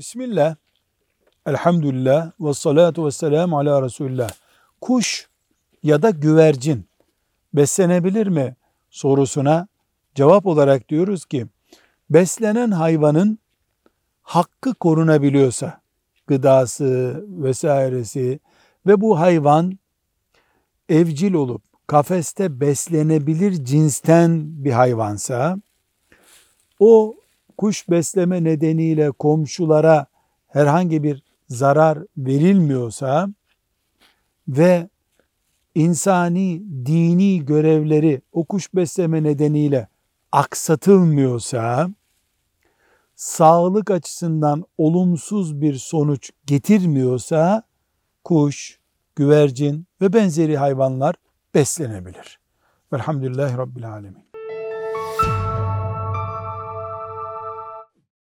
Bismillah, elhamdülillah, ve salatu ve selamu ala Resulullah. Kuş ya da güvercin beslenebilir mi sorusuna cevap olarak diyoruz ki, beslenen hayvanın hakkı korunabiliyorsa, gıdası vesairesi ve bu hayvan evcil olup kafeste beslenebilir cinsten bir hayvansa, o kuş besleme nedeniyle komşulara herhangi bir zarar verilmiyorsa ve insani, dini görevleri o kuş besleme nedeniyle aksatılmıyorsa, sağlık açısından olumsuz bir sonuç getirmiyorsa, kuş, güvercin ve benzeri hayvanlar beslenebilir. Velhamdülillahi Rabbil Alemin.